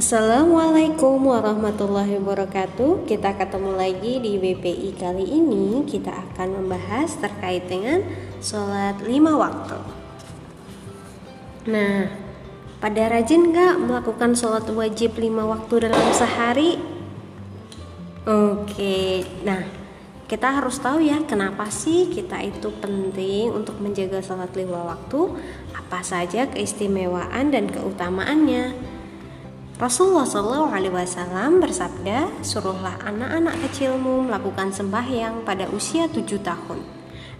Assalamualaikum warahmatullahi wabarakatuh. Kita ketemu lagi di BPI kali ini. Kita akan membahas terkait dengan sholat lima waktu. Nah, pada rajin nggak melakukan sholat wajib lima waktu dalam sehari? Oke, nah kita harus tahu ya kenapa sih kita itu penting untuk menjaga sholat lima waktu? Apa saja keistimewaan dan keutamaannya Rasulullah Shallallahu Alaihi Wasallam bersabda, suruhlah anak-anak kecilmu melakukan sembahyang pada usia tujuh tahun,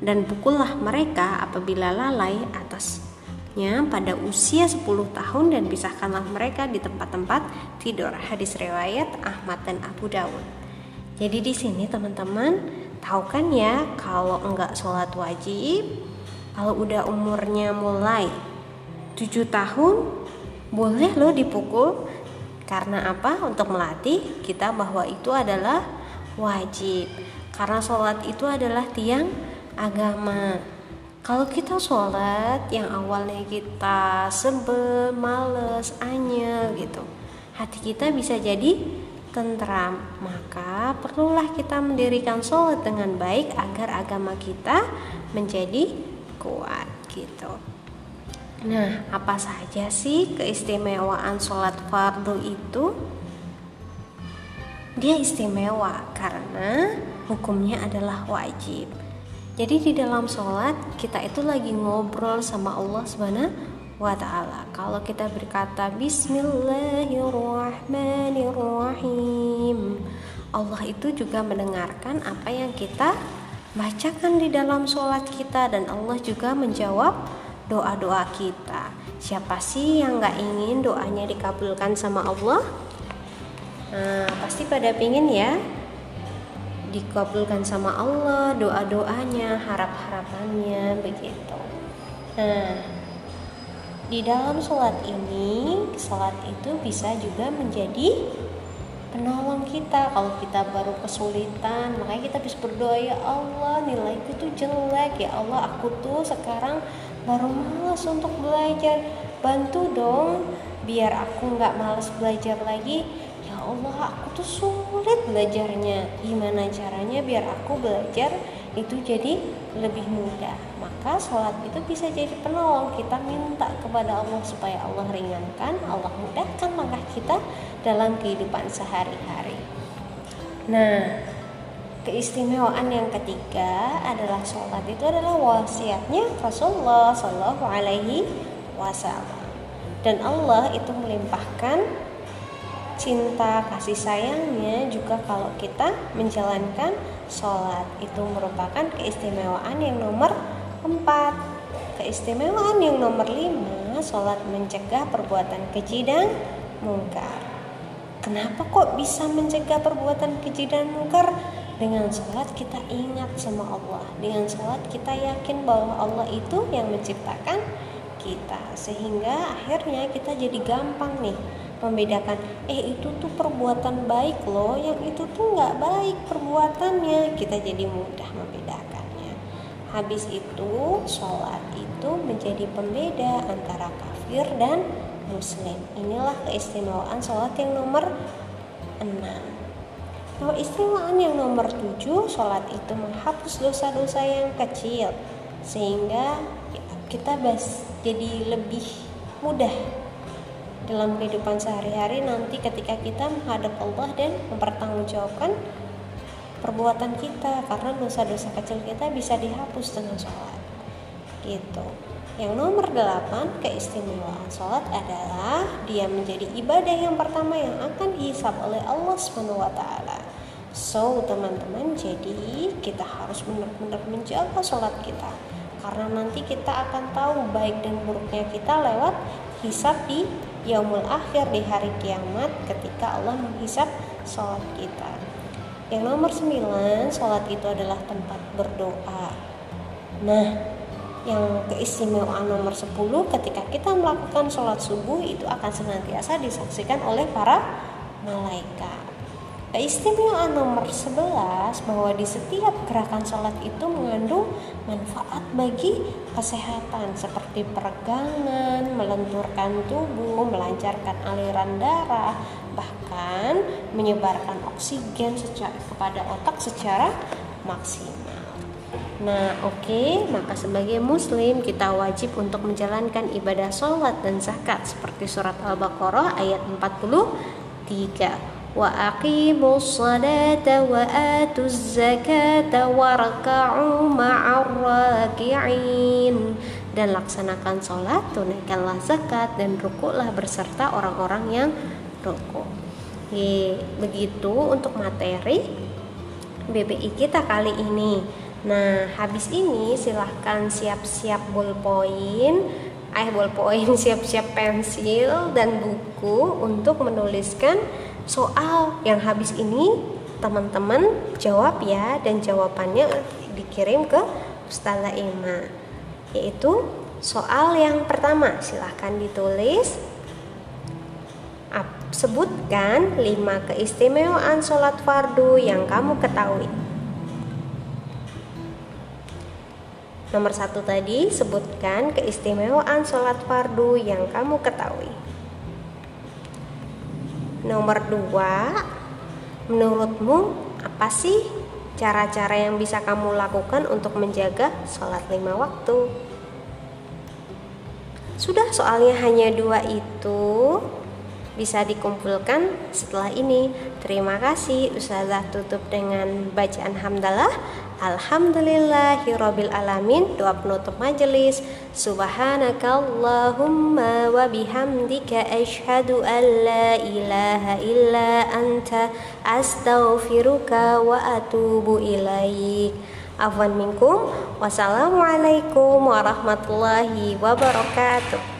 dan pukullah mereka apabila lalai atasnya pada usia 10 tahun dan pisahkanlah mereka di tempat-tempat tidur. Hadis riwayat Ahmad dan Abu Dawud. Jadi di sini teman-teman tahu kan ya kalau enggak sholat wajib, kalau udah umurnya mulai 7 tahun boleh loh dipukul karena apa? Untuk melatih kita bahwa itu adalah wajib. Karena sholat itu adalah tiang agama. Kalau kita sholat yang awalnya kita sebel, males, anyel gitu, hati kita bisa jadi tentram. Maka perlulah kita mendirikan sholat dengan baik agar agama kita menjadi kuat gitu. Nah, apa saja sih keistimewaan sholat fardu itu? Dia istimewa karena hukumnya adalah wajib. Jadi di dalam sholat kita itu lagi ngobrol sama Allah Subhanahu wa taala. Kalau kita berkata bismillahirrahmanirrahim, Allah itu juga mendengarkan apa yang kita bacakan di dalam sholat kita dan Allah juga menjawab doa-doa kita. Siapa sih yang nggak ingin doanya dikabulkan sama Allah? Nah, pasti pada pingin ya dikabulkan sama Allah doa-doanya, harap-harapannya begitu. Nah, di dalam sholat ini, sholat itu bisa juga menjadi penolong kita kalau kita baru kesulitan makanya kita bisa berdoa ya Allah nilaiku tuh jelek ya Allah aku tuh sekarang baru malas untuk belajar. Bantu dong biar aku nggak malas belajar lagi. Ya Allah aku tuh sulit belajarnya. Gimana caranya biar aku belajar itu jadi lebih mudah? Maka sholat itu bisa jadi penolong. Kita minta kepada Allah supaya Allah ringankan Allah mudahkan langkah kita dalam kehidupan sehari-hari. Nah keistimewaan yang ketiga adalah sholat. Itu adalah wasiatnya Rasulullah Shallallahu Alaihi Wasallam. Dan Allah itu melimpahkan cinta kasih sayangnya juga kalau kita menjalankan sholat. Itu merupakan keistimewaan yang nomor empat. Keistimewaan yang nomor lima sholat mencegah perbuatan keji dan mungkar. Kenapa kok bisa mencegah perbuatan keji dan mungkar dengan sholat kita ingat sama Allah. Dengan sholat kita yakin bahwa Allah itu yang menciptakan kita. Sehingga akhirnya kita jadi gampang nih membedakan eh itu tuh perbuatan baik loh yang itu tuh nggak baik perbuatannya. Kita jadi mudah membedakannya. Habis itu sholat itu menjadi pembeda antara kafir dan muslim. Inilah keistimewaan sholat yang nomor 6 kalau istimewaan yang nomor tujuh, sholat itu menghapus dosa-dosa yang kecil sehingga kita bas jadi lebih mudah dalam kehidupan sehari-hari nanti ketika kita menghadap Allah dan mempertanggungjawabkan perbuatan kita karena dosa-dosa kecil kita bisa dihapus dengan sholat gitu yang nomor delapan keistimewaan sholat adalah dia menjadi ibadah yang pertama yang akan dihisap oleh Allah taala. So, teman-teman, jadi kita harus benar-benar menjaga sholat kita karena nanti kita akan tahu baik dan buruknya kita lewat hisap di yaumul akhir di hari kiamat ketika Allah menghisap sholat kita. Yang nomor sembilan, sholat itu adalah tempat berdoa. Nah, yang keistimewaan nomor 10 ketika kita melakukan sholat subuh itu akan senantiasa disaksikan oleh para malaikat Keistimewaan nomor 11 bahwa di setiap gerakan sholat itu mengandung manfaat bagi kesehatan seperti peregangan, melenturkan tubuh, melancarkan aliran darah, bahkan menyebarkan oksigen secara, kepada otak secara maksimal. Nah, oke, okay, maka sebagai muslim kita wajib untuk menjalankan ibadah sholat dan zakat seperti surat Al-Baqarah ayat 43 salata wa atuz zakata warka'u ma'ar raki'in dan laksanakan sholat, tunaikanlah zakat dan rukuklah berserta orang-orang yang rukuk. Begitu untuk materi BPI kita kali ini. Nah, habis ini silahkan siap-siap ballpoint, eh ballpoint, siap-siap pensil dan buku untuk menuliskan soal yang habis ini teman-teman jawab ya. Dan jawabannya dikirim ke Ustazah Ima yaitu soal yang pertama silahkan ditulis. Sebutkan lima keistimewaan sholat fardu yang kamu ketahui. Nomor satu tadi sebutkan keistimewaan sholat fardu yang kamu ketahui. Nomor dua, menurutmu apa sih cara-cara yang bisa kamu lakukan untuk menjaga sholat lima waktu? Sudah soalnya hanya dua itu bisa dikumpulkan setelah ini. Terima kasih. Ustazah tutup dengan bacaan hamdalah. Alhamdulillahirabbil alamin. Doa penutup majelis. Subhanakallahumma wa bihamdika asyhadu an la ilaha illa anta astaghfiruka wa atubu ilaik. Afwan minkum. Wassalamualaikum warahmatullahi wabarakatuh.